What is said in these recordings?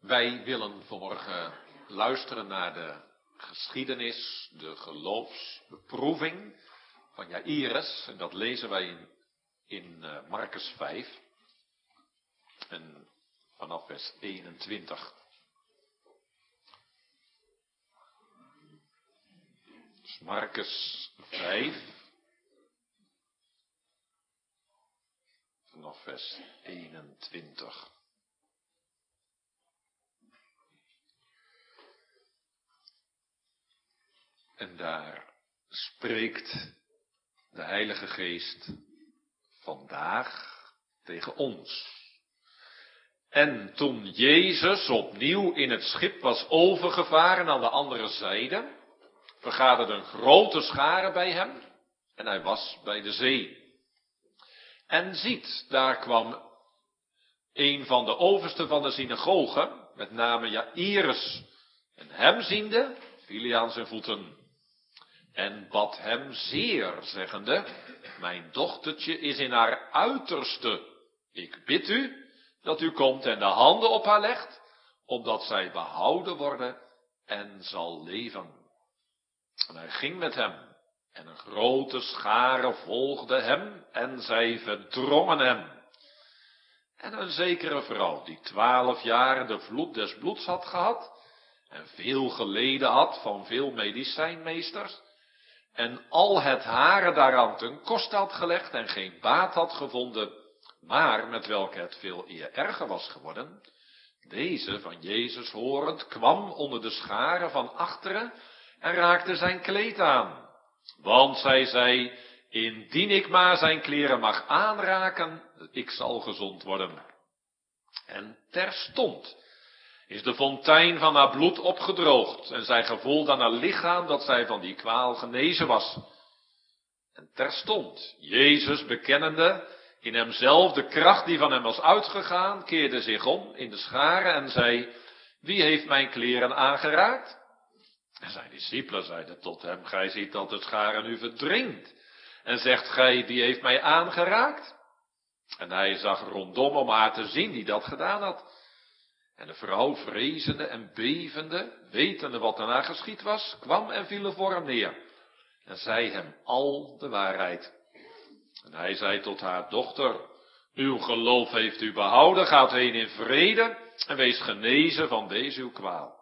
Wij willen vanmorgen luisteren naar de geschiedenis, de geloofsbeproeving van Jairus. En dat lezen wij in, in uh, Marcus 5. En vanaf vers 21. Dus Marcus 5. Vanaf vers 21. En daar spreekt de Heilige Geest vandaag tegen ons. En toen Jezus opnieuw in het schip was overgevaren aan de andere zijde, vergaderde een grote schare bij hem en hij was bij de zee. En ziet, daar kwam een van de oversten van de synagoge, met name Jairus, en hem ziende, viel aan zijn voeten en bad hem zeer, zeggende, mijn dochtertje is in haar uiterste. Ik bid u dat u komt en de handen op haar legt, opdat zij behouden worden en zal leven. En hij ging met hem, en een grote schare volgde hem, en zij verdrongen hem. En een zekere vrouw, die twaalf jaren de vloed des bloeds had gehad, en veel geleden had van veel medicijnmeesters, en al het haren daaraan ten koste had gelegd en geen baat had gevonden, maar met welke het veel eer erger was geworden, deze van Jezus horend kwam onder de scharen van achteren en raakte zijn kleed aan. Want zij zei, indien ik maar zijn kleren mag aanraken, ik zal gezond worden. En terstond is de fontein van haar bloed opgedroogd en zij gevoelde aan haar lichaam dat zij van die kwaal genezen was. En terstond, Jezus bekennende in hemzelf de kracht die van hem was uitgegaan, keerde zich om in de scharen en zei, wie heeft mijn kleren aangeraakt? En zijn discipelen zeiden tot hem, gij ziet dat de scharen u verdringt. En zegt gij, wie heeft mij aangeraakt? En hij zag rondom om haar te zien die dat gedaan had. En de vrouw, vrezende en bevende, wetende wat daarna geschied was, kwam en viel voor hem neer. En zei hem al de waarheid. En hij zei tot haar dochter, uw geloof heeft u behouden, gaat heen in vrede en wees genezen van deze uw kwaal.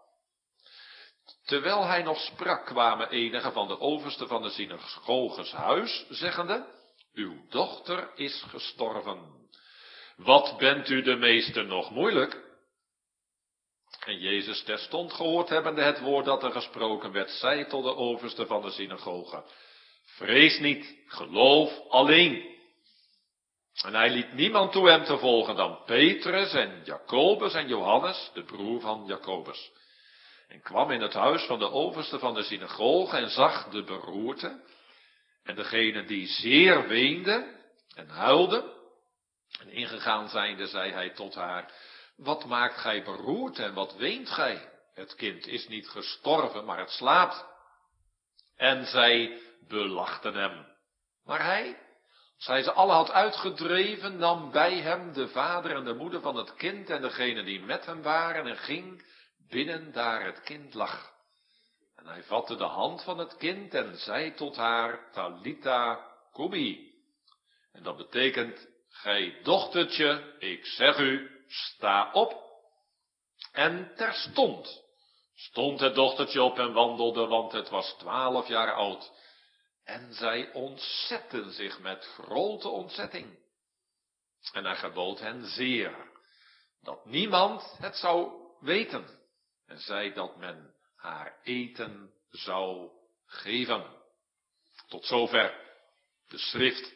Terwijl hij nog sprak, kwamen enige van de oversten van de synagoges huis, zeggende, uw dochter is gestorven. Wat bent u de meester nog moeilijk? En Jezus terstond gehoord hebbende het woord dat er gesproken werd, zei tot de overste van de synagoge, vrees niet, geloof alleen. En hij liet niemand toe hem te volgen dan Petrus en Jacobus en Johannes, de broer van Jacobus. En kwam in het huis van de overste van de synagoge en zag de beroerte en degene die zeer weende en huilde. En ingegaan zijnde zei hij tot haar, wat maakt gij beroerd en wat weent gij? Het kind is niet gestorven, maar het slaapt. En zij belachten hem. Maar hij, als hij ze alle had uitgedreven, nam bij hem de vader en de moeder van het kind en degene die met hem waren en ging binnen daar het kind lag. En hij vatte de hand van het kind en zei tot haar, Talita Kumi. En dat betekent, gij dochtertje, ik zeg u, sta op. En terstond stond het dochtertje op en wandelde, want het was twaalf jaar oud. En zij ontzetten zich met grote ontzetting. En hij gebood hen zeer, dat niemand het zou weten. En zei dat men haar eten zou geven. Tot zover de schrift.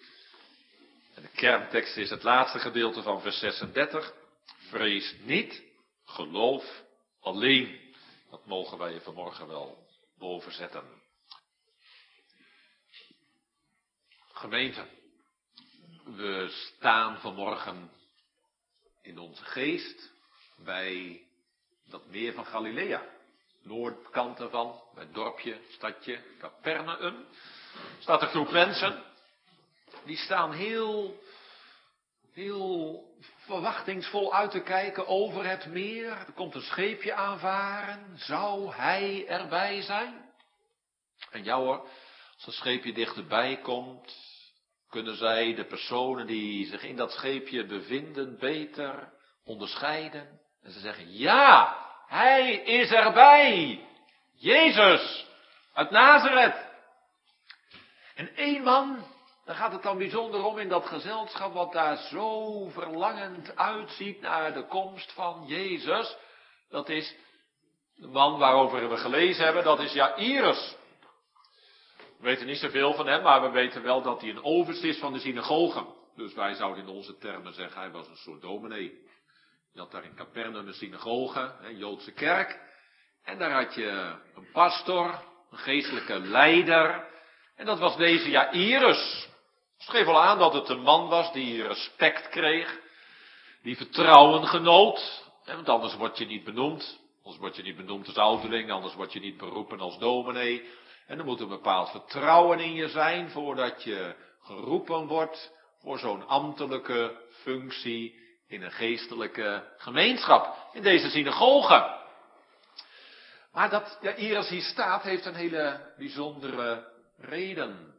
En de kerntekst is het laatste gedeelte van vers 36. Vrees niet, geloof alleen. Dat mogen wij vanmorgen wel boven zetten. Gemeente, we staan vanmorgen in onze geest bij dat meer van Galilea. Noordkant ervan, bij het dorpje, stadje, Capernaum. Staat een groep mensen, die staan heel heel verwachtingsvol uit te kijken over het meer. Er komt een scheepje aanvaren. Zou hij erbij zijn? En jou hoor, als een scheepje dichterbij komt, kunnen zij de personen die zich in dat scheepje bevinden beter onderscheiden. En ze zeggen, ja, hij is erbij. Jezus uit Nazareth. En één man, daar gaat het dan bijzonder om in dat gezelschap wat daar zo verlangend uitziet naar de komst van Jezus. Dat is de man waarover we gelezen hebben, dat is Jairus. We weten niet zoveel van hem, maar we weten wel dat hij een overst is van de synagogen. Dus wij zouden in onze termen zeggen, hij was een soort dominee. Je had daar in Capernaum een synagoge, een Joodse kerk. En daar had je een pastor, een geestelijke leider. En dat was deze Jairus. Het geeft wel aan dat het een man was die respect kreeg, die vertrouwen genoot. Want anders word je niet benoemd. Anders word je niet benoemd als ouderling, anders word je niet beroepen als dominee. En er moet een bepaald vertrouwen in je zijn voordat je geroepen wordt voor zo'n ambtelijke functie in een geestelijke gemeenschap, in deze synagoge. Maar dat Jairus hier staat, heeft een hele bijzondere reden.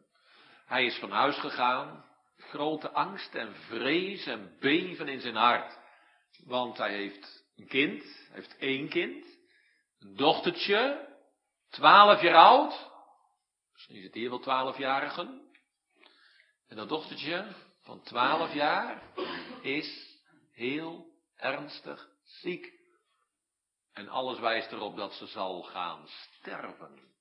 Hij is van huis gegaan, grote angst en vrees en beven in zijn hart. Want hij heeft een kind, hij heeft één kind, een dochtertje, twaalf jaar oud. Misschien is het hier wel twaalfjarigen. En dat dochtertje van twaalf jaar is heel ernstig ziek. En alles wijst erop dat ze zal gaan sterven.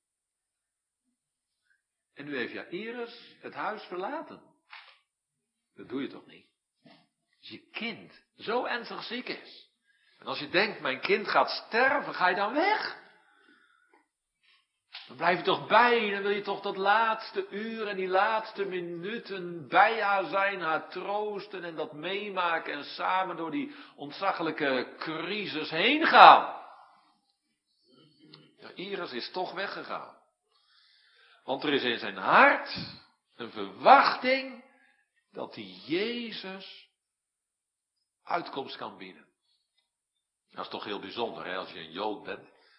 En nu heeft Jairus het huis verlaten. Dat doe je toch niet? Als je kind zo ernstig ziek is. En als je denkt, mijn kind gaat sterven, ga je dan weg? Dan blijf je toch bij, dan wil je toch dat laatste uur en die laatste minuten bij haar zijn, haar troosten en dat meemaken en samen door die ontzaglijke crisis heen gaan. Ja, Iris is toch weggegaan. Want er is in zijn hart een verwachting dat die Jezus uitkomst kan bieden. Dat is toch heel bijzonder, hè? als je een Jood bent,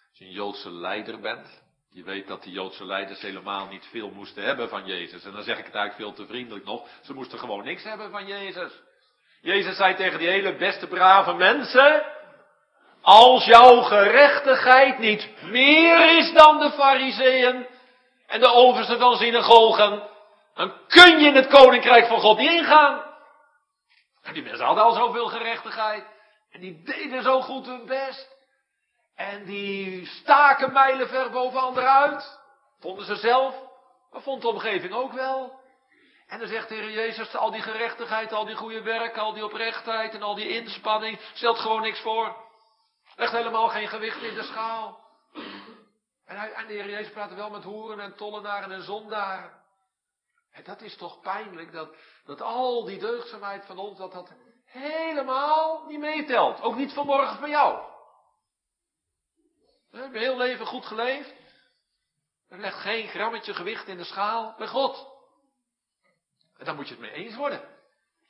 als je een Joodse leider bent. Je weet dat die Joodse leiders helemaal niet veel moesten hebben van Jezus. En dan zeg ik het eigenlijk veel te vriendelijk nog. Ze moesten gewoon niks hebben van Jezus. Jezus zei tegen die hele beste brave mensen. Als jouw gerechtigheid niet meer is dan de fariseeën en de oversten van synagogen, dan kun je in het koninkrijk van God niet ingaan. En die mensen hadden al zoveel gerechtigheid. En die deden zo goed hun best. En die staken mijlenver boven anderen uit. Vonden ze zelf, maar vond de omgeving ook wel. En dan zegt de Heer Jezus, al die gerechtigheid, al die goede werk, al die oprechtheid en al die inspanning, stelt gewoon niks voor. Legt helemaal geen gewicht in de schaal. En, de Heer Jezus praat wel met hoeren en tollenaren en zondaren. En dat is toch pijnlijk, dat, dat al die deugdzaamheid van ons, dat dat helemaal niet meetelt. Ook niet vanmorgen van jou. We hebben heel leven goed geleefd. Er legt geen grammetje gewicht in de schaal bij God. En daar moet je het mee eens worden.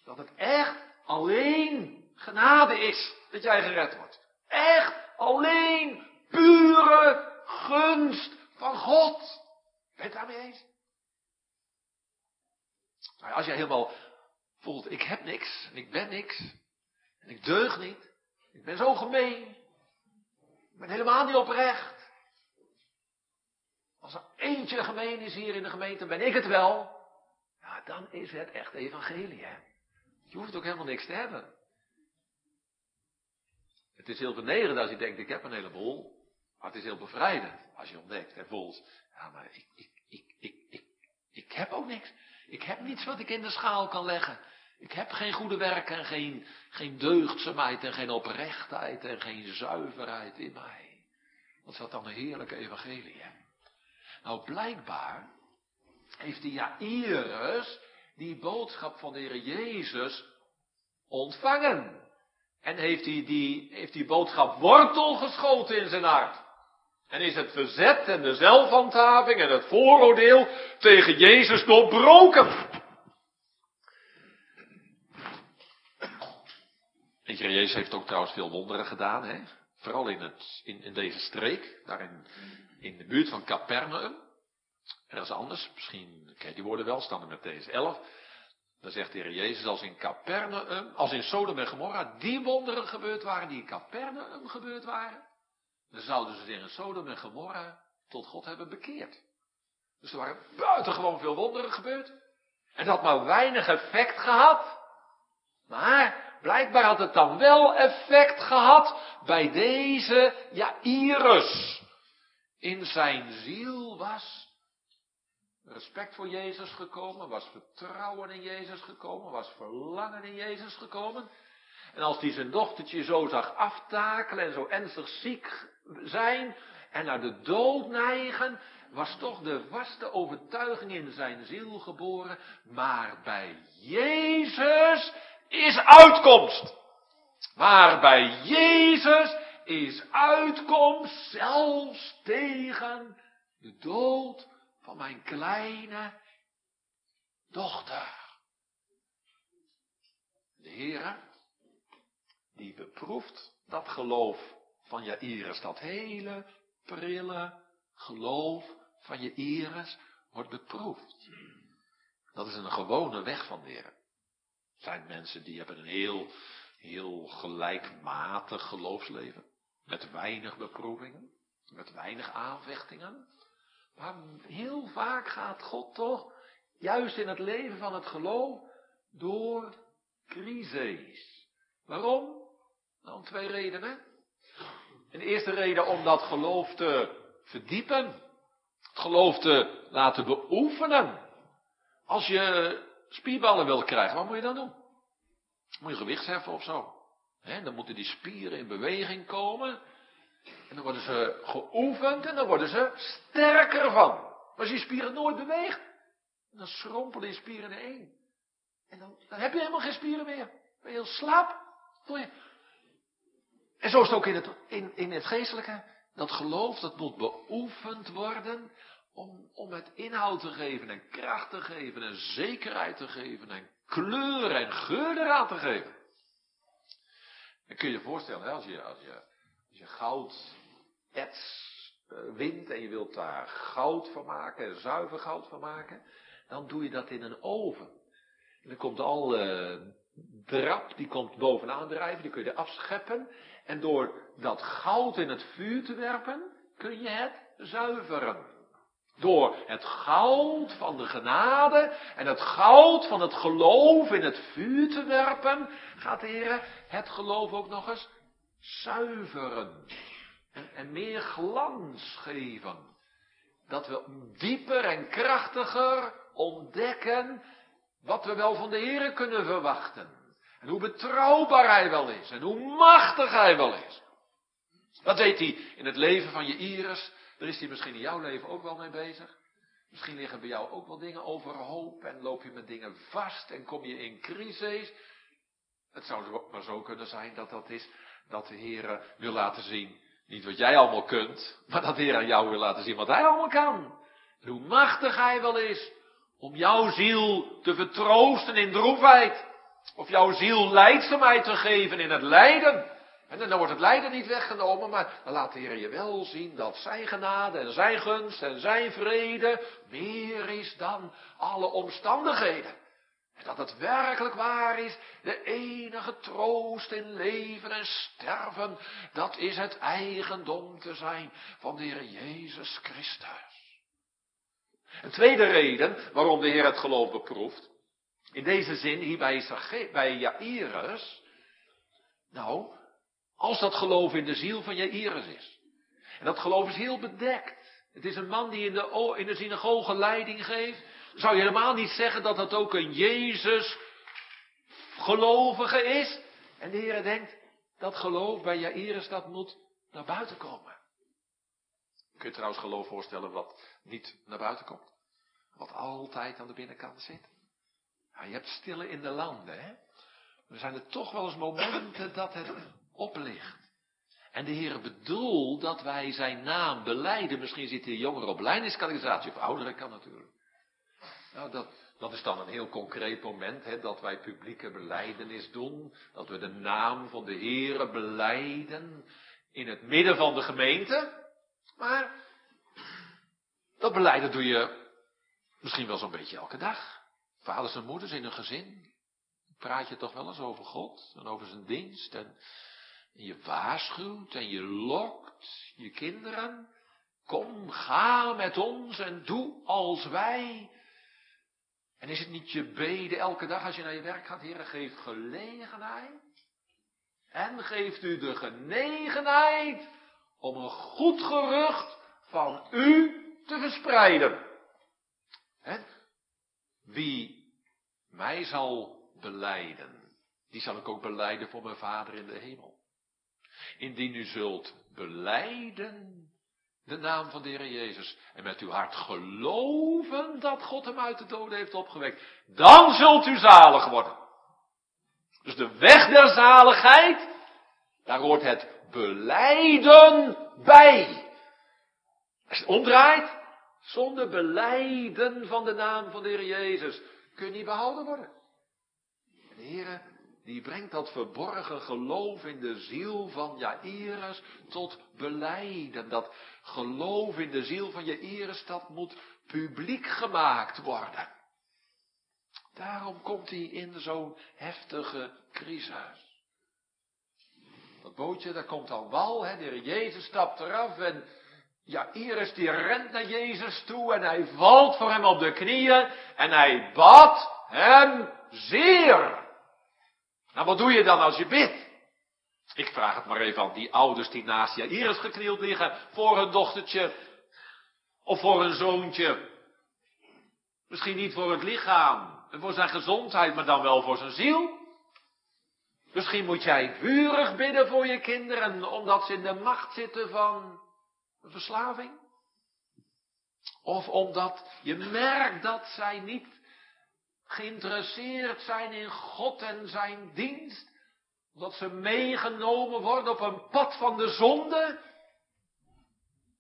Dat het echt alleen genade is dat jij gered wordt. Echt alleen pure gunst van God. Ben je het daarmee eens? Nou, als jij helemaal voelt, ik heb niks, en ik ben niks, en ik deug niet, ik ben zo gemeen, ik ben helemaal niet oprecht. Als er eentje gemeen is hier in de gemeente, ben ik het wel. Ja, dan is het echt evangelie, hè. Je hoeft ook helemaal niks te hebben. Het is heel vernederend als je denkt, ik heb een heleboel. Maar het is heel bevrijdend als je ontdekt en voelt, ja, maar ik, ik, ik, ik, ik, ik heb ook niks. Ik heb niets wat ik in de schaal kan leggen. Ik heb geen goede werken en geen, geen deugdzaamheid en geen oprechtheid en geen zuiverheid in mij. Wat is dat dan een heerlijke evangelie, hè? Nou, blijkbaar heeft die Jairus die boodschap van de Heer Jezus ontvangen. En heeft hij die, heeft die boodschap wortel geschoten in zijn hart. En is het verzet en de zelfhandhaving en het vooroordeel tegen Jezus doorbroken. En Jezus heeft ook trouwens veel wonderen gedaan, hè? vooral in, het, in, in deze streek, daar in, in de buurt van Capernaum. Ergens anders, misschien je die woorden wel, staan er met deze 11. Dan zegt de Heer Jezus, als in Capernaum, als in Sodom en Gomorra die wonderen gebeurd waren die in Capernaum gebeurd waren, dan zouden ze zich in Sodom en Gomorra tot God hebben bekeerd. Dus er waren buitengewoon veel wonderen gebeurd. En dat had maar weinig effect gehad. Maar blijkbaar had het dan wel effect gehad bij deze Jairus. In zijn ziel was respect voor Jezus gekomen, was vertrouwen in Jezus gekomen, was verlangen in Jezus gekomen. En als hij zijn dochtertje zo zag aftakelen en zo ernstig ziek zijn en naar de dood neigen, was toch de vaste overtuiging in zijn ziel geboren, maar bij Jezus is uitkomst. Maar bij Jezus is uitkomst zelfs tegen de dood van mijn kleine dochter. De Heer, die beproeft dat geloof van Jairus, dat hele prille geloof van Jairus wordt beproefd. Dat is een gewone weg van Heer. Er zijn mensen die hebben een heel, heel gelijkmatig geloofsleven. Met weinig beproevingen, met weinig aanvechtingen. Maar heel vaak gaat God toch, juist in het leven van het geloof, door crises. Waarom? Nou, om twee redenen. En de eerste reden om dat geloof te verdiepen. Het geloof te laten beoefenen. Als je spierballen wil krijgen, wat moet je dan doen? Moet je gewicht heffen of zo? dan moeten die spieren in beweging komen. En dan worden ze geoefend en dan worden ze sterker van. Maar als je spieren nooit beweegt, dan schrompelen je spieren in één. En dan, dan heb je helemaal geen spieren meer. Ben je heel slap. En zo is het ook in het, in, het geestelijke. Dat geloof, dat moet beoefend worden om, om het inhoud te geven en kracht te geven en zekerheid te geven en kleur en geur eraan te geven. Dan kun je je voorstellen, als je, als je, goud ets uh, wint en je wilt daar goud van maken, zuiver goud van maken, dan doe je dat in een oven. En dan komt al uh, drap, die komt bovenaan drijven, die kun je afscheppen. En door dat goud in het vuur te werpen, kun je het zuiveren. Door het goud van de genade en het goud van het geloof in het vuur te werpen, gaat de Heer het geloof ook nog eens zuiveren. En, en meer glans geven. Dat we dieper en krachtiger ontdekken wat we wel van de Heer kunnen verwachten. En hoe betrouwbaar Hij wel is. En hoe machtig Hij wel is. Dat weet hij in het leven van je Iris. Daar is hij misschien in jouw leven ook wel mee bezig. Misschien liggen bij jou ook wel dingen overhoop en loop je met dingen vast en kom je in crisis. Het zou maar zo kunnen zijn dat dat is dat de Heer wil laten zien, niet wat jij allemaal kunt, maar dat de Heer aan jou wil laten zien wat Hij allemaal kan. En hoe machtig Hij wel is om jouw ziel te vertroosten in droefheid. Of jouw ziel leidzaamheid te geven in het lijden. En dan wordt het lijden niet weggenomen, maar dan laat de Heer je wel zien dat zijn genade en zijn gunst en zijn vrede meer is dan alle omstandigheden. En dat het werkelijk waar is, de enige troost in leven en sterven, dat is het eigendom te zijn van de Heer Jezus Christus. Een tweede reden waarom de Heer het geloof beproeft, in deze zin hier bij, bij Jairus, nou, als dat geloof in de ziel van Jairus is. En dat geloof is heel bedekt. Het is een man die in de, in de synagoge leiding geeft. Zou je helemaal niet zeggen dat dat ook een Jezus gelovige is? En de Heer denkt, dat geloof bij Jairus, dat moet naar buiten komen. Je trouwens geloof voorstellen wat niet naar buiten komt? Wat altijd aan de binnenkant zit? Nou, je hebt stille in de landen, hè? Er zijn er toch wel eens momenten dat het oplicht. En de Heer bedoelt dat wij zijn naam beleiden. Misschien zit hier jongeren op lijningscategorisatie of ouderen kan natuurlijk. Nou, dat, Dat is dan een heel concreet moment, hè, dat wij publieke beleidenis doen. Dat we de naam van de Heere beleiden in het midden van de gemeente. Maar dat beleiden doe je misschien wel zo'n beetje elke dag. Vaders en moeders in een gezin. Praat je toch wel eens over God en over zijn dienst. En, je waarschuwt en je lokt je kinderen. Kom, ga met ons en doe als wij. En is het niet je bede elke dag als je naar je werk gaat, Heer, geef gelegenheid. En geeft u de genegenheid om een goed gerucht van u te verspreiden. Wie mij zal beleiden, die zal ik ook beleiden voor mijn Vader in de hemel. Indien u zult beleiden de naam van de Heer Jezus en met uw hart geloven dat God hem uit de doden heeft opgewekt, dan zult u zalig worden. Dus de weg der zaligheid, daar hoort het beleiden bij. Als je het omdraait, zonder beleiden van de naam van de Heer Jezus, kun je niet behouden worden. En de Heer, die brengt dat verborgen geloof in de ziel van Jairus tot beleiden. Dat geloof in de ziel van Jairus, dat moet publiek gemaakt worden. Daarom komt hij in zo'n heftige crisis. Dat bootje, daar komt al wal, hè, de Heer Jezus stapt eraf en ja, Iris die rent naar Jezus toe en hij valt voor hem op de knieën en hij bad hem zeer. Nou, wat doe je dan als je bidt? Ik vraag het maar even aan die ouders die naast Iris geknield liggen voor hun dochtertje of voor hun zoontje. Misschien niet voor het lichaam en voor zijn gezondheid, maar dan wel voor zijn ziel. Misschien moet jij vurig bidden voor je kinderen, omdat ze in de macht zitten van een verslaving? Of omdat je merkt dat zij niet geïnteresseerd zijn in God en zijn dienst? Omdat ze meegenomen worden op een pad van de zonde?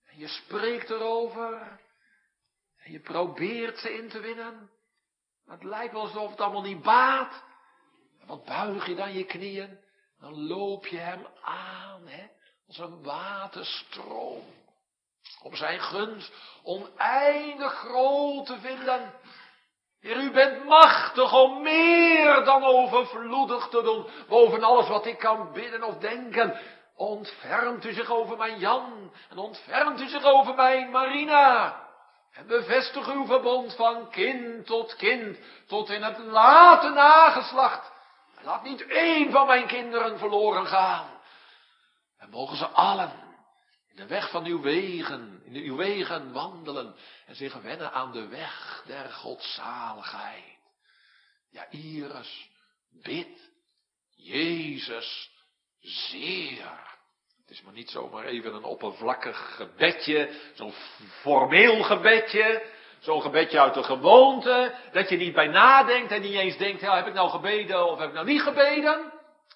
En je spreekt erover. En je probeert ze in te winnen. Maar het lijkt wel alsof het allemaal niet baat. En wat buig je dan je knieën? Dan loop je hem aan, hè? Als een waterstroom om zijn gunst oneindig groot te vinden. Heer, u bent machtig om meer dan overvloedig te doen, boven alles wat ik kan bidden of denken. Ontfermt u zich over mijn Jan en ontfermt u zich over mijn Marina. En bevestig uw verbond van kind tot kind, tot in het late nageslacht. laat niet één van mijn kinderen verloren gaan. En mogen ze allen de weg van uw wegen, in uw wegen wandelen en zich wennen aan de weg der godzaligheid. Ja, Iris, bid, Jezus, zeer. Het is maar niet zomaar even een oppervlakkig gebedje, zo'n formeel gebedje, zo'n gebedje uit de gewoonte, dat je niet bij nadenkt en niet eens denkt, heb ik nou gebeden of heb ik nou niet gebeden?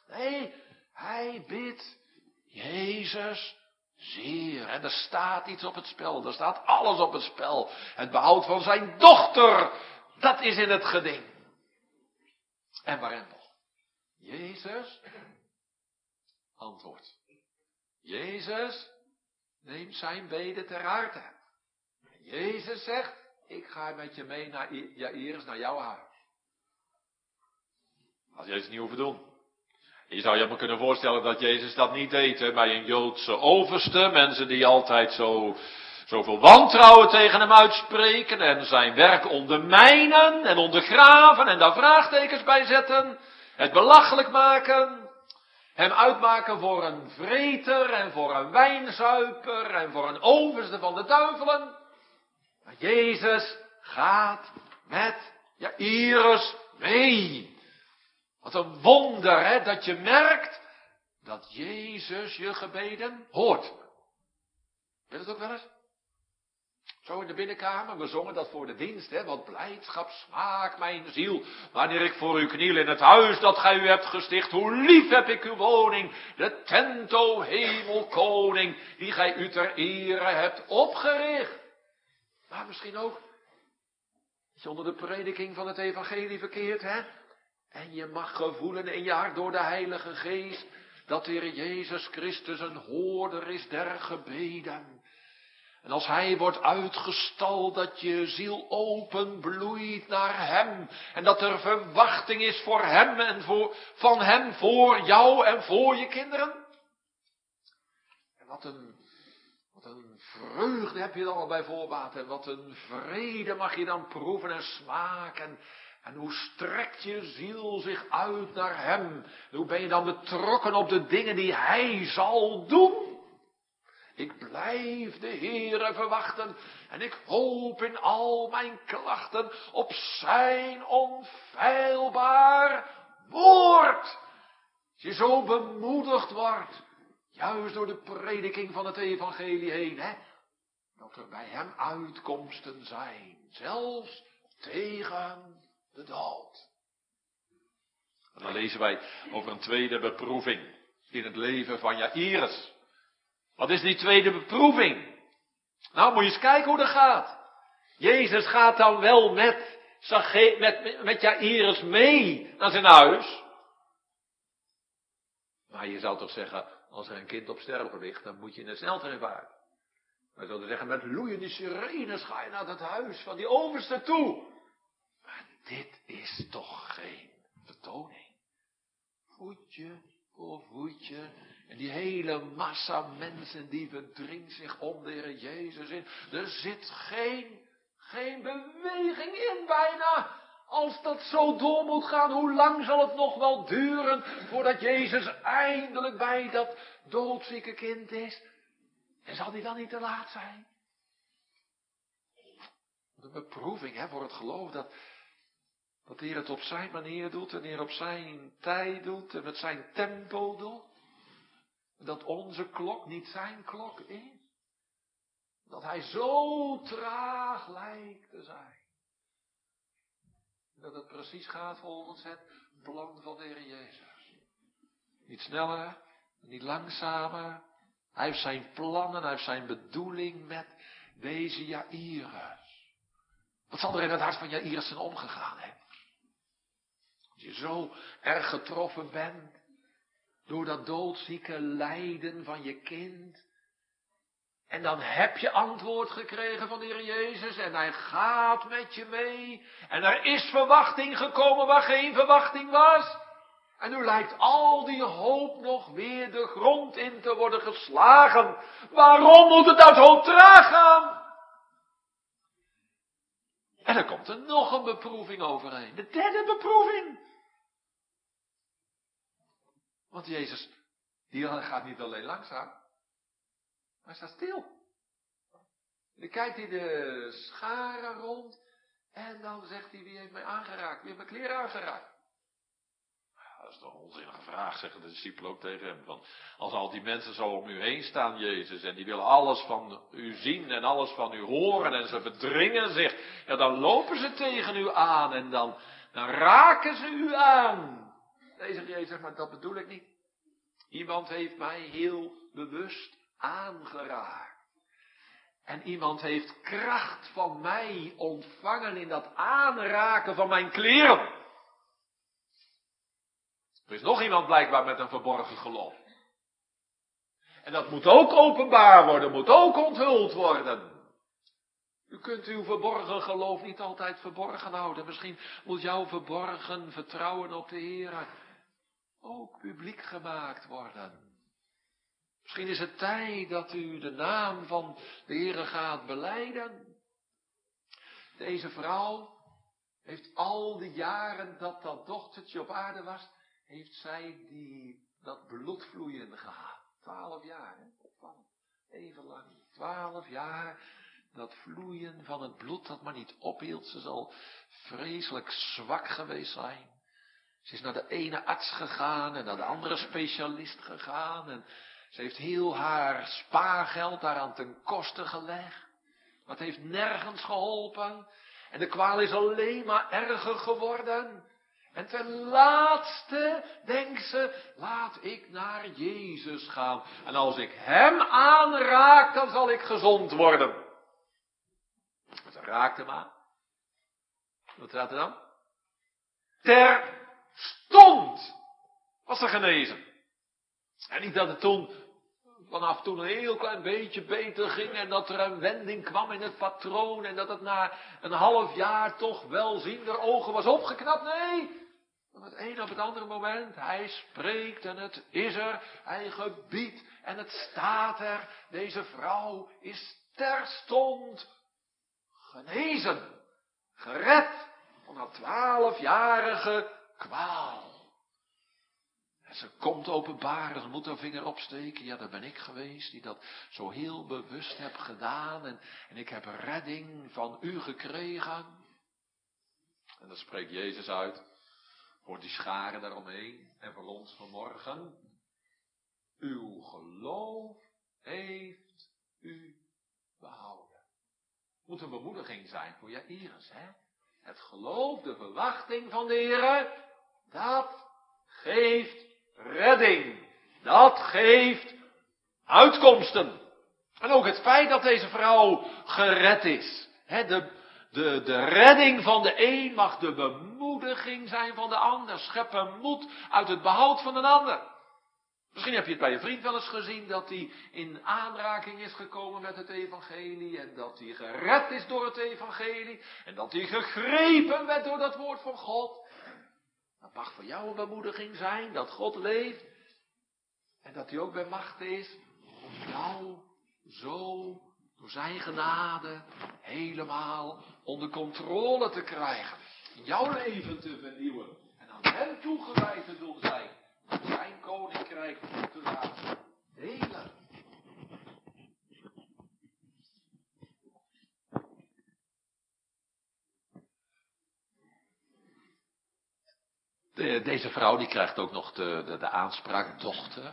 Nee, hij bidt, Jezus, Zeer, en er staat iets op het spel, er staat alles op het spel. Het behoud van zijn dochter, dat is in het geding. En waarin nog? Jezus antwoord. Jezus neemt zijn bede ter harte. Jezus zegt, ik ga met je mee naar Jairus, naar jouw huis. Als Jezus niet hoeven doen. Je zou je maar kunnen voorstellen dat Jezus dat niet deed bij een Joodse overste. Mensen die altijd zo, zoveel wantrouwen tegen hem uitspreken en zijn werk ondermijnen en ondergraven en daar vraagtekens bij zetten. Het belachelijk maken. Hem uitmaken voor een vreter en voor een wijnzuiper en voor een overste van de duivelen. Maar Jezus gaat met Jairus mee. Wat een wonder, hè, dat je merkt dat Jezus je gebeden hoort. Weet het ook wel eens? Zo in de binnenkamer, we zongen dat voor de dienst, hè, wat blijdschap smaakt mijn ziel, wanneer ik voor u kniel in het huis dat gij u hebt gesticht, hoe lief heb ik uw woning, de tent, o hemelkoning, die gij u ter ere hebt opgericht. Maar misschien ook, Dat je onder de prediking van het evangelie verkeert, hè? En je mag gevoelen in je hart door de Heilige Geest dat de Heer Jezus Christus een hoorder is der gebeden. En als Hij wordt uitgestald, dat je ziel open bloeit naar Hem. En dat er verwachting is voor Hem en voor, van Hem voor jou en voor je kinderen. En wat een, wat een vreugde heb je dan al bij voorbaat. En wat een vrede mag je dan proeven en smaken. En hoe strekt je ziel zich uit naar Hem? hoe ben je dan betrokken op de dingen die Hij zal doen? Ik blijf de Heere verwachten en ik hoop in al mijn klachten op Zijn onfeilbaar woord. Als je zo bemoedigd wordt, juist door de prediking van het evangelie heen, hè, dat er bij Hem uitkomsten zijn, zelfs tegen de dood. En dan lezen wij over een tweede beproeving in het leven van Jairus. Wat is die tweede beproeving? Nou, moet je eens kijken hoe dat gaat. Jezus gaat dan wel met, met, met Jairus mee naar zijn huis. Maar je zou toch zeggen, als er een kind op sterven ligt, dan moet je in de sneltrein varen. Wij zouden zeggen, met loeiende sirenes ga je naar dat huis van die overste toe. Dit is toch geen vertoning. Voetje voor voetje en die hele massa mensen die verdringt zich om de Jezus in. Er zit geen, geen beweging in bijna. Als dat zo door moet gaan, hoe lang zal het nog wel duren voordat Jezus eindelijk bij dat doodzieke kind is? En zal die dan niet te laat zijn? De beproeving hè, voor het geloof dat, dat de Heer het op zijn manier doet en de Heer op zijn tijd doet en met zijn tempo doet. Dat onze klok niet zijn klok is. Dat hij zo traag lijkt te zijn. Dat het precies gaat volgens het plan van de Heer Jezus. Niet sneller, niet langzamer. Hij heeft zijn plannen, hij heeft zijn bedoeling met deze Jairus. Wat zal er in het hart van Jairus zijn omgegaan? Je zo erg getroffen bent door dat doodzieke lijden van je kind. En dan heb je antwoord gekregen van de Heer Jezus en hij gaat met je mee. En er is verwachting gekomen waar geen verwachting was. En nu lijkt al die hoop nog weer de grond in te worden geslagen. Waarom moet het nou zo traag gaan? En er komt er nog een beproeving overheen. De derde beproeving. Want Jezus, die gaat niet alleen langzaam, maar staat stil. Dan kijkt hij de scharen rond en dan zegt hij, wie heeft mij aangeraakt? Wie heeft mijn kleren aangeraakt? dat is toch een onzinnige vraag, zeggen de discipelen ook tegen hem. Van, als al die mensen zo om u heen staan, Jezus, en die willen alles van u zien en alles van u horen en ze verdringen zich, ja, dan lopen ze tegen u aan en dan, dan raken ze u aan. Nee, zegt Jezus, maar dat bedoel ik niet. Iemand heeft mij heel bewust aangeraakt. En iemand heeft kracht van mij ontvangen in dat aanraken van mijn kleren. Er is nog iemand blijkbaar met een verborgen geloof. En dat moet ook openbaar worden, moet ook onthuld worden. U kunt uw verborgen geloof niet altijd verborgen houden. Misschien moet jouw verborgen vertrouwen op de Heer ook publiek gemaakt worden. Misschien is het tijd dat u de naam van de Heere gaat beleiden. Deze vrouw heeft al die jaren dat dat dochtertje op aarde was, heeft zij die, dat bloedvloeien gehad. Twaalf jaar, hè? Even lang. Twaalf jaar dat vloeien van het bloed dat maar niet ophield. Ze zal vreselijk zwak geweest zijn. Ze is naar de ene arts gegaan en naar de andere specialist gegaan. En ze heeft heel haar spaargeld daaraan ten koste gelegd. Maar heeft nergens geholpen. En de kwaal is alleen maar erger geworden. En ten laatste denkt ze, laat ik naar Jezus gaan. En als ik Hem aanraak, dan zal ik gezond worden. Ze raakt hem aan. Wat staat er dan? Terstond was er genezen. En niet dat het toen, vanaf toen een heel klein beetje beter ging en dat er een wending kwam in het patroon en dat het na een half jaar toch wel ziender ogen was opgeknapt. Nee, van het een op het andere moment, hij spreekt en het is er, hij gebiedt en het staat er. Deze vrouw is terstond genezen, gered van haar twaalfjarige kwaal. En ze komt openbaren, ze moet haar vinger opsteken. Ja, dat ben ik geweest die dat zo heel bewust heb gedaan. En, en ik heb redding van u gekregen. En dan spreekt Jezus uit voor die scharen daaromheen en voor ons vanmorgen. Uw geloof heeft u behouden. Moet een bemoediging zijn voor Jairus, hè? Het geloof, de verwachting van de Heer, dat geeft redding. Dat geeft uitkomsten. En ook het feit dat deze vrouw gered is. De, de, de redding van de een mag de bemoediging zijn van de ander. Scheppen moed uit het behoud van een ander. Misschien heb je het bij je vriend wel eens gezien dat hij in aanraking is gekomen met het evangelie en dat hij gered is door het evangelie en dat hij gegrepen werd door dat woord van God. Dat mag voor jou een bemoediging zijn dat God leeft en dat hij ook bij macht is om jou zo door zijn genade helemaal onder controle te krijgen. Jouw leven te vernieuwen en aan hem toegewijd te doen zijn. Zijn koninkrijk te laten delen. De, deze vrouw die krijgt ook nog de, de, de aanspraak dochter.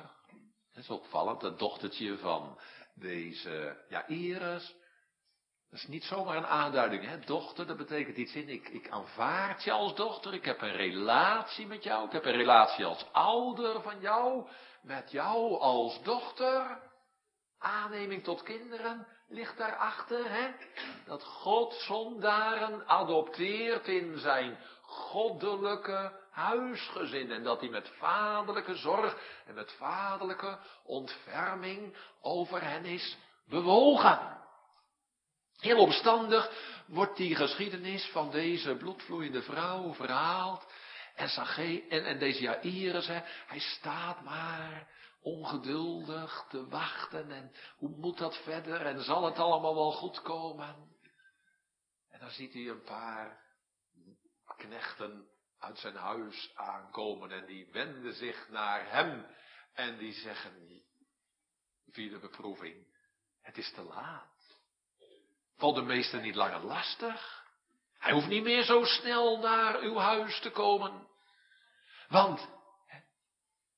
Dat is opvallend, dat dochtertje van deze ja, Iris. Dat is niet zomaar een aanduiding, hè. Dochter, dat betekent iets in, ik, ik aanvaard je als dochter, ik heb een relatie met jou, ik heb een relatie als ouder van jou, met jou als dochter. Aanneming tot kinderen ligt daarachter, hè. Dat God zondaren adopteert in zijn goddelijke huisgezin en dat hij met vaderlijke zorg en met vaderlijke ontferming over hen is bewogen. Heel omstandig wordt die geschiedenis van deze bloedvloeiende vrouw verhaald. En, Sage, en, en deze Jairus, hè, hij staat maar ongeduldig te wachten. En hoe moet dat verder? En zal het allemaal wel goed komen? En dan ziet hij een paar knechten uit zijn huis aankomen. En die wenden zich naar hem. En die zeggen, via de beproeving, het is te laat. Valt de meester niet langer lastig? Hij hoeft niet meer zo snel naar uw huis te komen. Want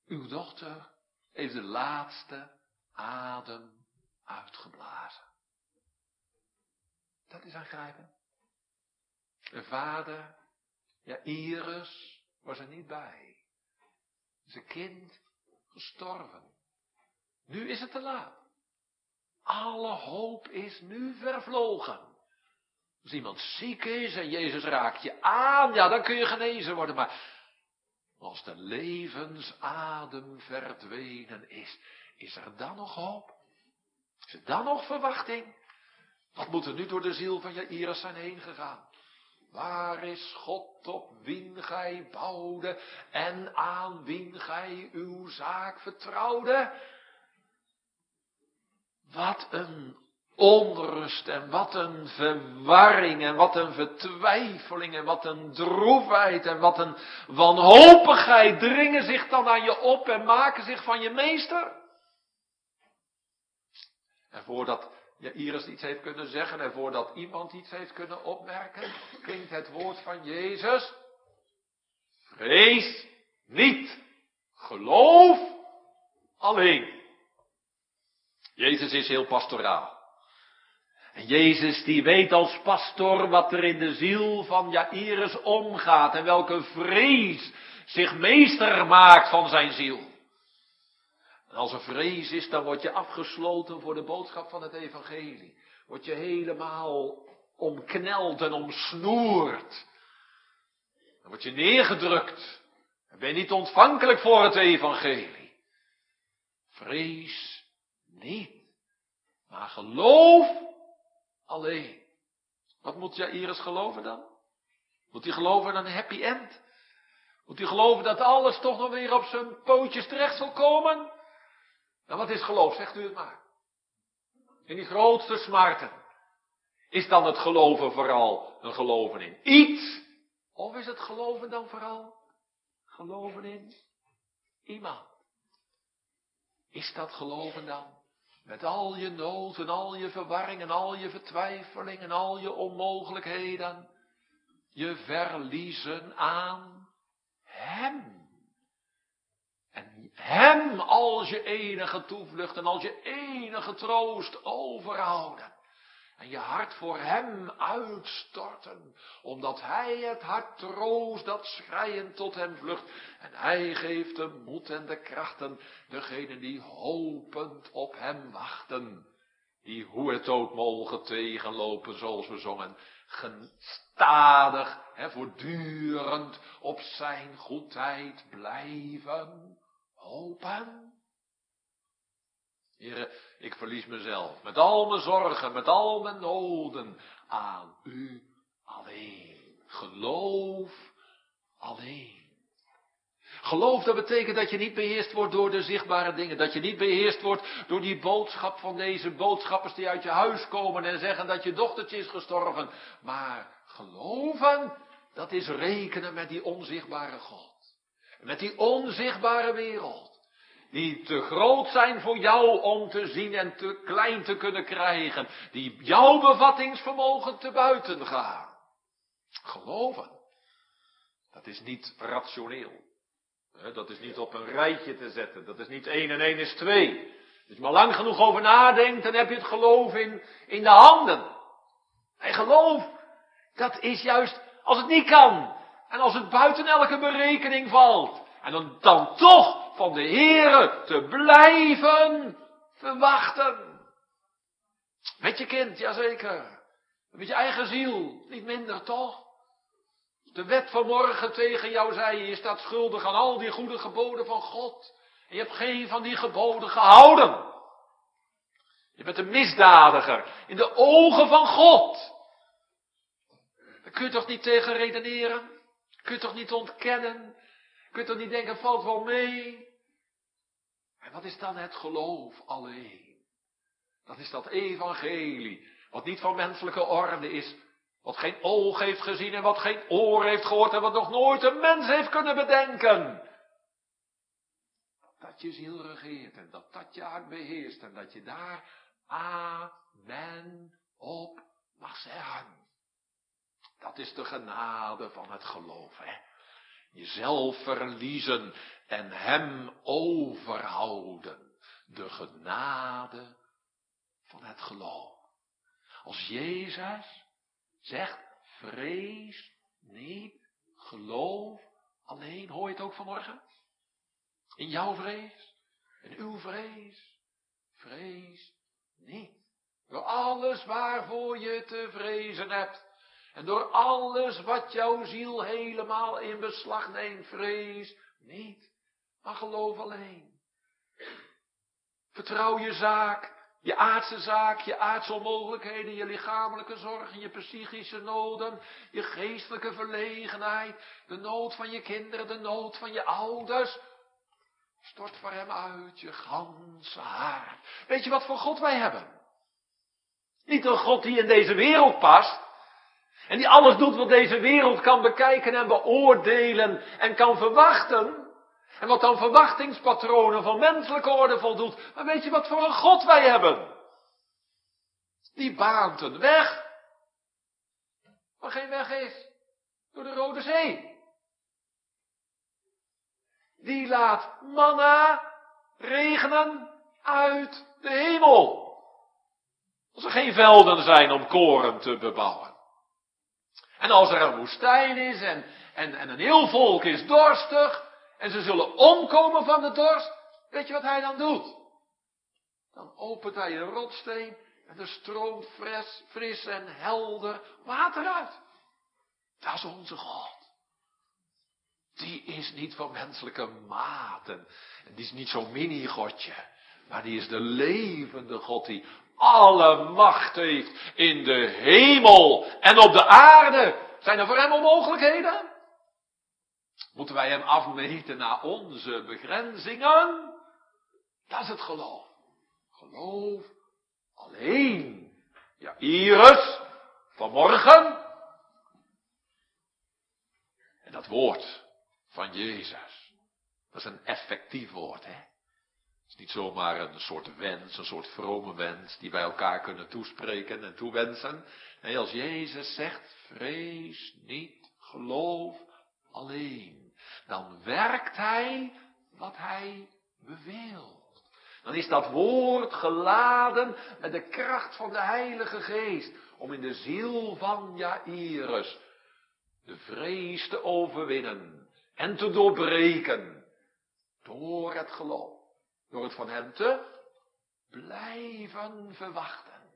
uw dochter heeft de laatste adem uitgeblazen. Dat is aangrijpend. De vader, ja Iris, was er niet bij. Zijn kind gestorven. Nu is het te laat. Alle hoop is nu vervlogen. Als iemand ziek is en Jezus raakt je aan, ja, dan kun je genezen worden. Maar als de levensadem verdwenen is, is er dan nog hoop? Is er dan nog verwachting? Wat moet er nu door de ziel van Jairus zijn heen gegaan? Waar is God op wien gij bouwde en aan wien gij uw zaak vertrouwde? Wat een onrust en wat een verwarring en wat een vertwijfeling en wat een droefheid en wat een wanhopigheid dringen zich dan aan je op en maken zich van je meester. En voordat Iris iets heeft kunnen zeggen en voordat iemand iets heeft kunnen opmerken, klinkt het woord van Jezus. Vrees niet, geloof alleen. Jezus is heel pastoraal. En Jezus die weet als pastor wat er in de ziel van Jairus omgaat en welke vrees zich meester maakt van zijn ziel. En als er vrees is, dan word je afgesloten voor de boodschap van het evangelie. Word je helemaal omkneld en omsnoerd. Dan word je neergedrukt. Dan ben je niet ontvankelijk voor het evangelie. Vrees niet. Maar geloof alleen. Wat moet Jairus geloven dan? Moet hij geloven in een happy end? Moet hij geloven dat alles toch nog weer op zijn pootjes terecht zal komen? Nou, wat is geloof? Zegt u het maar. In die grootste smarten. Is dan het geloven vooral een geloven in iets? Of is het geloven dan vooral geloven in iemand? Is dat geloven dan? Met al je nood en al je verwarring en al je vertwijfeling en al je onmogelijkheden. Je verliezen aan Hem. Hem als je enige toevlucht en als je enige troost overhouden. En je hart voor hem uitstorten, omdat hij het hart troost dat schreiend tot hem vlucht. En hij geeft de moed en de krachten, degenen die hopend op hem wachten. Die hoe het ook mogen tegenlopen, zoals we zongen, gestadig, en voortdurend op zijn goedheid blijven hopen. Heren, ik verlies mezelf met al mijn zorgen, met al mijn noden aan u alleen. Geloof alleen. Geloof, dat betekent dat je niet beheerst wordt door de zichtbare dingen. Dat je niet beheerst wordt door die boodschap van deze boodschappers die uit je huis komen en zeggen dat je dochtertje is gestorven. Maar geloven, dat is rekenen met die onzichtbare God. Met die onzichtbare wereld die te groot zijn voor jou om te zien en te klein te kunnen krijgen, die jouw bevattingsvermogen te buiten gaan. Geloven, dat is niet rationeel. Dat is niet op een rijtje te zetten, dat is niet één en één is twee. Als je maar lang genoeg over nadenkt, dan heb je het geloof in, in de handen. En geloof, dat is juist als het niet kan. En als het buiten elke berekening valt. En dan, dan toch van de Heere te blijven verwachten. Met je kind, jazeker. Met je eigen ziel, niet minder toch? De wet van morgen tegen jou zei, je staat schuldig aan al die goede geboden van God. En je hebt geen van die geboden gehouden. Je bent een misdadiger in de ogen van God. Daar kun je toch niet tegen redeneren? Kun je toch niet ontkennen? Kun je toch niet denken, valt wel mee? En wat is dan het geloof alleen? Dat is dat evangelie, wat niet van menselijke orde is, wat geen oog heeft gezien en wat geen oor heeft gehoord en wat nog nooit een mens heeft kunnen bedenken. Dat je ziel regeert en dat dat je hart beheerst en dat je daar amen op mag zeggen. Dat is de genade van het geloof, hè. Jezelf verliezen en hem overhouden. De genade van het geloof. Als Jezus zegt, vrees niet, geloof alleen. Hoor je het ook vanmorgen? In jouw vrees, in uw vrees, vrees niet. Door alles waarvoor je te vrezen hebt. En door alles wat jouw ziel helemaal in beslag neemt, vrees niet, maar geloof alleen. Vertrouw je zaak, je aardse zaak, je aardse onmogelijkheden, je lichamelijke zorgen, je psychische noden, je geestelijke verlegenheid, de nood van je kinderen, de nood van je ouders. Stort voor hem uit je ganse hart. Weet je wat voor God wij hebben? Niet een God die in deze wereld past, en die alles doet wat deze wereld kan bekijken en beoordelen en kan verwachten. En wat dan verwachtingspatronen van menselijke orde voldoet. Maar weet je wat voor een God wij hebben? Die baant een weg. Waar geen weg is. Door de Rode Zee. Die laat manna regenen uit de hemel. Als er geen velden zijn om koren te bebouwen. En als er een woestijn is en, en, en een heel volk is dorstig en ze zullen omkomen van de dorst, weet je wat hij dan doet? Dan opent hij een rotsteen en er stroomt fris, fris en helder water uit. Dat is onze God. die is niet van menselijke maten. En die is niet zo'n mini-godje. Maar die is de levende God die alle macht heeft in de hemel en op de aarde. Zijn er voor hem onmogelijkheden? Moeten wij hem afmeten naar onze begrenzingen? Dat is het geloof. Geloof alleen. Ja, Iris, vanmorgen. En dat woord van Jezus. Dat is een effectief woord, hè. Het is niet zomaar een soort wens, een soort vrome wens die wij elkaar kunnen toespreken en toewensen. Nee, als Jezus zegt, vrees niet, geloof alleen. Dan werkt Hij wat Hij beveelt. Dan is dat woord geladen met de kracht van de Heilige Geest. Om in de ziel van Jairus de vrees te overwinnen en te doorbreken. Door het geloof. Door het van hem te blijven verwachten.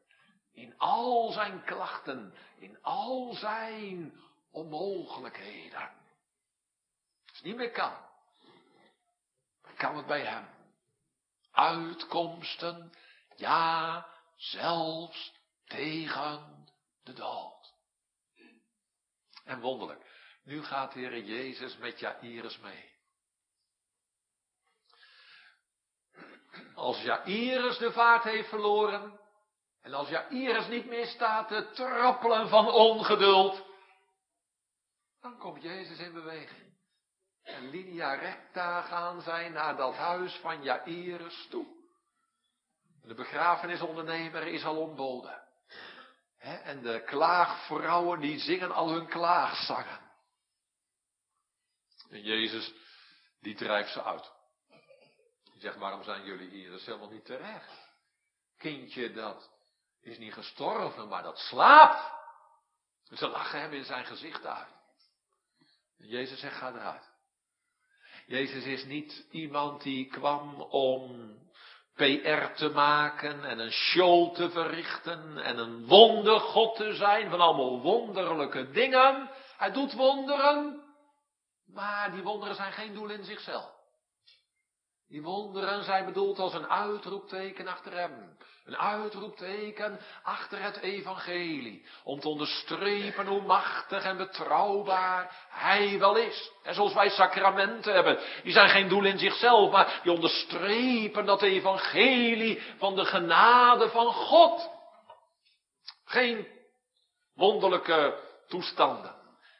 In al zijn klachten, in al zijn onmogelijkheden. Als het niet meer kan, dan kan het bij hem. Uitkomsten, ja, zelfs tegen de dood. En wonderlijk, nu gaat de Heer Jezus met Jairus mee. Als Jairus de vaart heeft verloren, en als Jairus niet meer staat te trappelen van ongeduld, dan komt Jezus in beweging. En linea recta gaan zij naar dat huis van Jairus toe. De begrafenisondernemer is al ontboden. en de klaagvrouwen die zingen al hun klaagzangen. En Jezus, die drijft ze uit. Die zegt, waarom zijn jullie hier? Dat is helemaal niet terecht. Kindje, dat is niet gestorven, maar dat slaapt. Ze lachen hem in zijn gezicht uit. Jezus zegt, ga eruit. Jezus is niet iemand die kwam om PR te maken en een show te verrichten en een wondergod te zijn van allemaal wonderlijke dingen. Hij doet wonderen, maar die wonderen zijn geen doel in zichzelf. Die wonderen zijn bedoeld als een uitroepteken achter hem. Een uitroepteken achter het evangelie. Om te onderstrepen hoe machtig en betrouwbaar hij wel is. En zoals wij sacramenten hebben. Die zijn geen doel in zichzelf, maar die onderstrepen dat evangelie van de genade van God. Geen wonderlijke toestanden.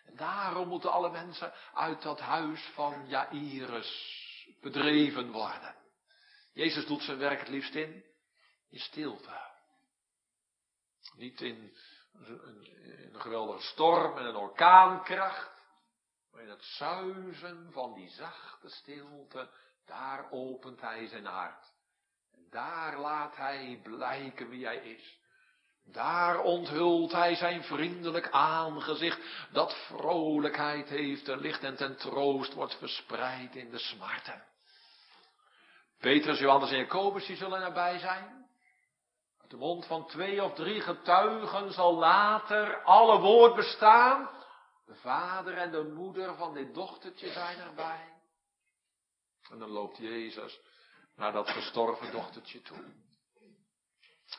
En daarom moeten alle mensen uit dat huis van Jairus bedreven worden. Jezus doet zijn werk het liefst in, in stilte. Niet in een, geweldige storm en een orkaankracht, maar in het zuizen van die zachte stilte, daar opent hij zijn hart. En daar laat hij blijken wie hij is. Daar onthult hij zijn vriendelijk aangezicht, dat vrolijkheid heeft en licht en ten troost wordt verspreid in de smarten. Petrus, Johannes en Jacobus, die zullen erbij zijn. Uit de mond van twee of drie getuigen zal later alle woord bestaan. De vader en de moeder van dit dochtertje zijn erbij. En dan loopt Jezus naar dat gestorven dochtertje toe.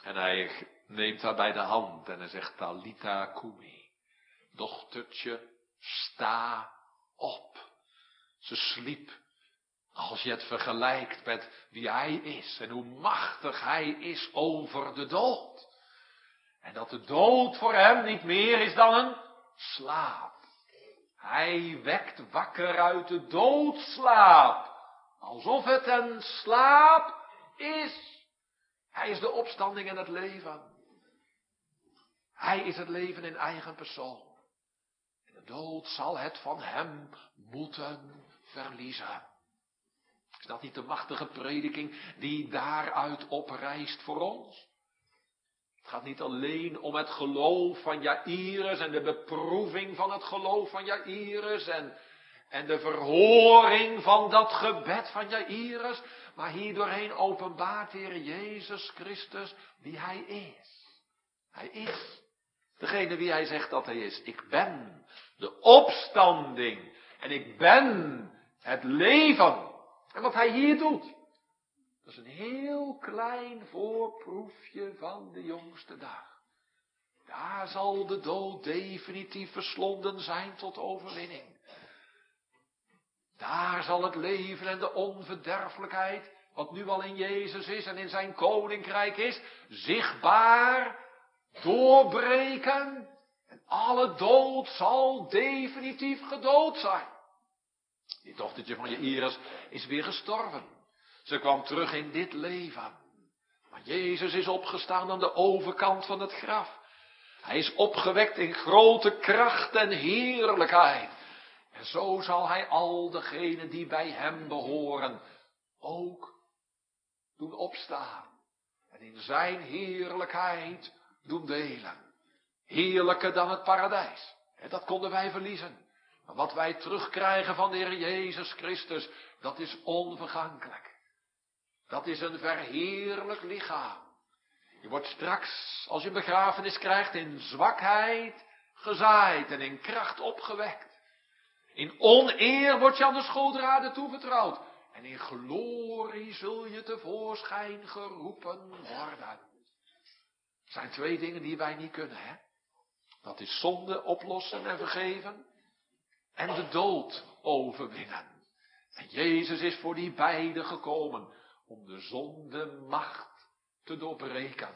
En hij neemt haar bij de hand en hij zegt, Talita kumi. Dochtertje, sta op. Ze sliep als je het vergelijkt met wie hij is en hoe machtig hij is over de dood. En dat de dood voor hem niet meer is dan een slaap. Hij wekt wakker uit de doodslaap. Alsof het een slaap is. Hij is de opstanding en het leven. Hij is het leven in eigen persoon. En de dood zal het van hem moeten verliezen. Is dat niet de machtige prediking die daaruit oprijst voor ons? Het gaat niet alleen om het geloof van Jairus en de beproeving van het geloof van Jairus en, en de verhoring van dat gebed van Jairus, maar hier doorheen openbaart Heer Jezus Christus wie Hij is. Hij is degene wie Hij zegt dat Hij is. Ik ben de opstanding En ik ben het leven. En wat hij hier doet, dat is een heel klein voorproefje van de jongste dag. Daar zal de dood definitief verslonden zijn tot overwinning. Daar zal het leven en de onverderfelijkheid, wat nu al in Jezus is en in zijn koninkrijk is, zichtbaar doorbreken. En alle dood zal definitief gedood zijn. Die dochtertje van je Iris is weer gestorven. Ze kwam terug in dit leven. Maar Jezus is opgestaan aan de overkant van het graf. Hij is opgewekt in grote kracht en heerlijkheid. En zo zal hij al degenen die bij hem behoren ook doen opstaan. En in zijn heerlijkheid doen delen. Heerlijker dan het paradijs. En dat konden wij verliezen. Wat wij terugkrijgen van de Heer Jezus Christus, dat is onvergankelijk. Dat is een verheerlijk lichaam. Je wordt straks, als je een begrafenis krijgt, in zwakheid gezaaid en in kracht opgewekt. In oneer word je aan de schootraden toevertrouwd. En in glorie zul je tevoorschijn geroepen worden. Het zijn twee dingen die wij niet kunnen, hè? Dat is zonde oplossen en vergeven. En de dood overwinnen. En Jezus is voor die beide gekomen om de zonde macht te doorbreken.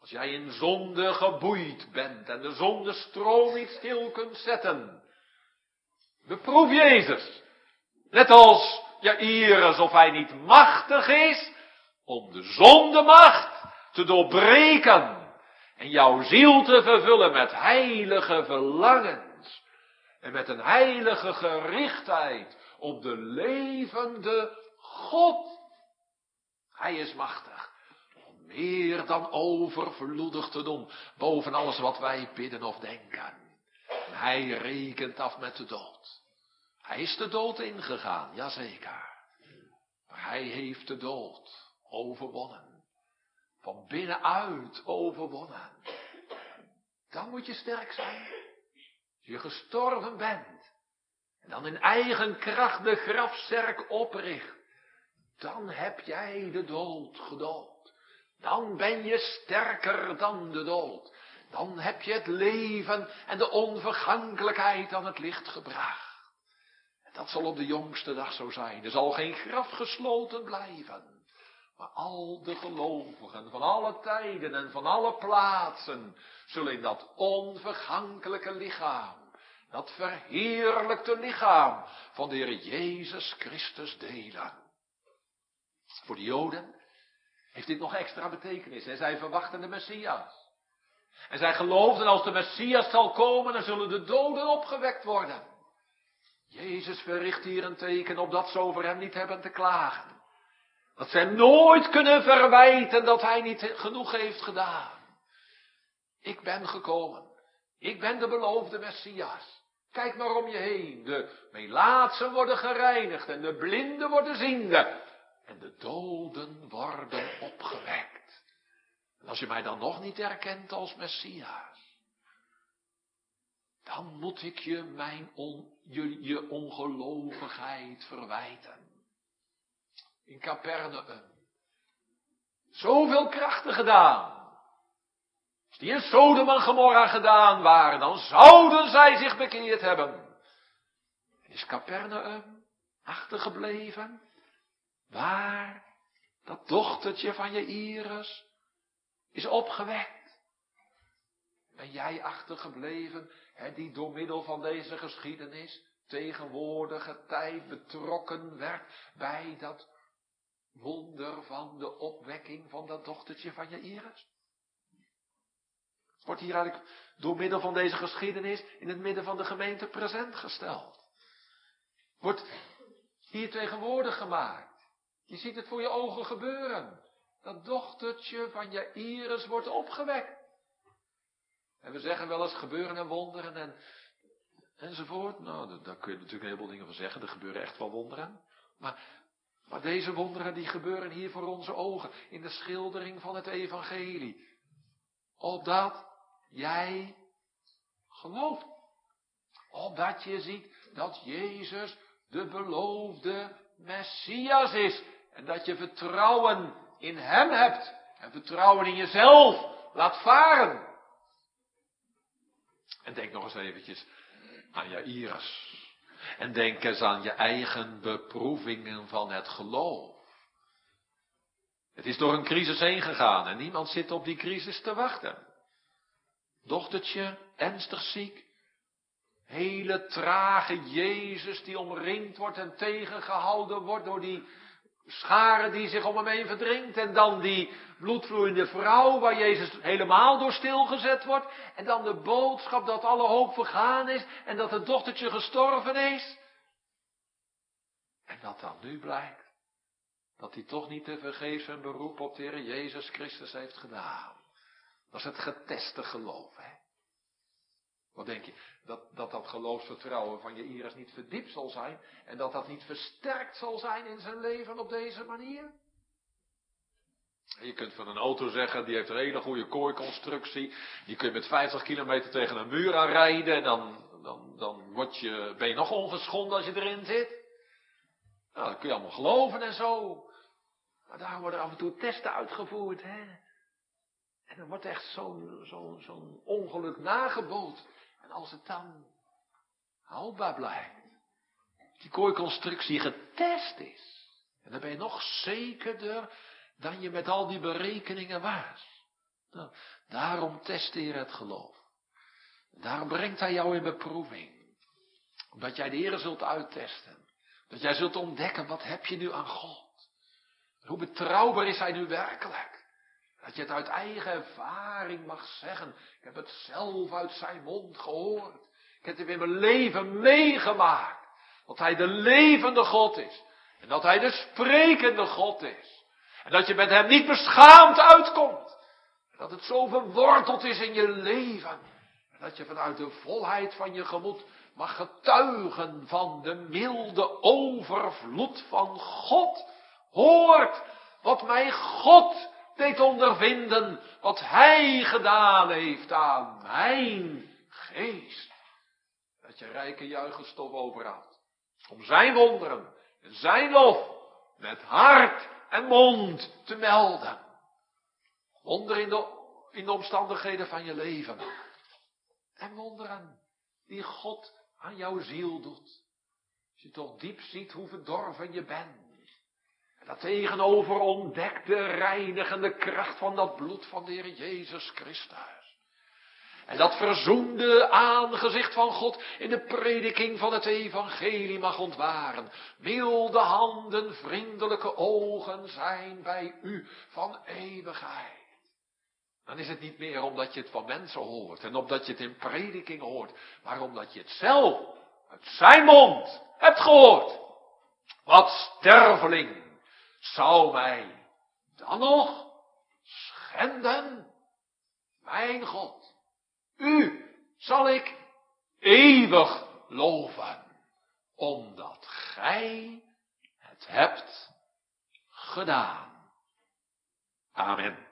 Als jij in zonde geboeid bent en de zonde stroom niet stil kunt zetten, beproef Jezus. Net als Jairus of hij niet machtig is om de zondemacht te doorbreken en jouw ziel te vervullen met heilige verlangens en met een heilige gerichtheid op de levende God. Hij is machtig om meer dan overvloedig te doen boven alles wat wij bidden of denken. Hij rekent af met de dood. Hij is de dood ingegaan, jazeker. Maar hij heeft de dood overwonnen. Van binnenuit overwonnen. Dan moet je sterk zijn. Je gestorven bent. En dan in eigen kracht de grafzerk opricht. Dan heb jij de dood gedood. Dan ben je sterker dan de dood. Dan heb je het leven en de onvergankelijkheid aan het licht gebracht. Dat zal op de jongste dag zo zijn. Er zal geen graf gesloten blijven. Maar al de gelovigen van alle tijden en van alle plaatsen zullen in dat onvergankelijke lichaam, dat verheerlijkte lichaam van de Heer Jezus Christus delen. Voor de Joden heeft dit nog extra betekenis. En zij verwachten de Messias. En zij geloofden als de Messias zal komen, dan zullen de doden opgewekt worden. Jezus verricht hier een teken op dat ze over hem niet hebben te klagen. Dat ze hem nooit kunnen verwijten dat hij niet genoeg heeft gedaan. Ik ben gekomen. Ik ben de beloofde Messias. Kijk maar om je heen. De melaatsen worden gereinigd en de blinden worden ziende. En de doden worden opgewekt. En als je mij dan nog niet herkent als Messias, dan moet ik je mijn on, je, je ongelovigheid verwijten. In Capernaum. Zoveel krachten gedaan. Als die in Sodom en Gomorra gedaan waren, dan zouden zij zich bekeerd hebben. Is Capernaum achtergebleven? Waar dat dochtertje van je Iris is opgewekt. Ben jij achtergebleven hè, die door middel van deze geschiedenis tegenwoordige tijd betrokken werd bij dat wonder van de opwekking van dat dochtertje van je Iris? Wordt hier eigenlijk door middel van deze geschiedenis in het midden van de gemeente present gesteld. Wordt hier tegenwoordig gemaakt. Je ziet het voor je ogen gebeuren. Dat dochtertje van Jairus wordt opgewekt. En we zeggen wel eens gebeuren en wonderen en, enzovoort. Nou, daar kun je natuurlijk een heleboel dingen van zeggen. Er gebeuren echt wel wonderen. Maar, maar deze wonderen die gebeuren hier voor onze ogen. In de schildering van het evangelie. Opdat jij gelooft. Opdat je ziet dat Jezus de beloofde Messias is. En dat je vertrouwen in Hem hebt. En vertrouwen in jezelf laat varen. En denk nog eens eventjes aan Jairus. En denk eens aan je eigen beproevingen van het geloof. Het is door een crisis heen gegaan en niemand zit op die crisis te wachten. Dochtertje, ernstig ziek. Hele trage Jezus die omringd wordt en tegengehouden wordt door die scharen die zich om hem heen verdringt. En dan die bloedvloeiende vrouw waar Jezus helemaal door stilgezet wordt. En dan de boodschap dat alle hoop vergaan is en dat het dochtertje gestorven is. En dat dan nu blijkt dat hij toch niet te vergeefs een beroep op de Heer Jezus Christus heeft gedaan. Dat is het geteste geloof, hè. Wat denk je? Dat, dat dat geloofsvertrouwen van je Iris niet verdiept zal zijn en dat dat niet versterkt zal zijn in zijn leven op deze manier? Je kunt van een auto zeggen, die heeft een hele goede kooiconstructie. Die kun je met 50 kilometer tegen een muur aanrijden en dan, dan, dan word je, ben je nog ongeschonden als je erin zit. Nou, dat kun je allemaal geloven en zo. Maar daar worden af en toe testen uitgevoerd, hè. En dan wordt echt zo'n zo'n zo'n ongeluk nageboot. En als het dan houdbaar blijkt, die kooiconstructie getest is, en dan ben je nog zekerder dan je met al die berekeningen was. Nou, daarom test Heer het geloof. Daarom brengt hij jou in beproeving. Omdat jij de Heer zult uittesten. Dat jij zult ontdekken, wat heb je nu aan God? Hoe betrouwbaar is hij nu werkelijk? Dat je het uit eigen ervaring mag zeggen. Ik heb het zelf uit zijn mond gehoord. Ik heb het in mijn leven meegemaakt. Dat hij de levende God is. En dat hij de sprekende God is. En dat je met hem niet beschaamd uitkomt. Dat het zo verworteld is in je leven. En dat je vanuit de volheid van je gemoed mag getuigen van de milde overvloed van God. Hoort wat mij God deed ondervinden, wat Hij gedaan heeft aan mijn geest. Dat je rijke juichelstof overhoudt. Om Zijn wonderen en Zijn lof met hart en mond te melden. Wonderen in de, in de omstandigheden van je leven. En wonderen die God aan jouw ziel doet. Als je toch diep ziet hoe verdorven je bent. En dat tegenover de reinigende kracht van dat bloed van de Heer Jezus Christus. En dat verzoende aangezicht van God in de prediking van het evangelie mag ontwaren. Milde handen, vriendelijke ogen zijn bij u van eeuwigheid. Dan is het niet meer omdat je het van mensen hoort en omdat je het in prediking hoort, maar omdat je het zelf uit zijn mond hebt gehoord. Wat sterveling zou mij dan nog schenden? Mijn God, u zal ik eeuwig loven, omdat gij het hebt gedaan. Amen.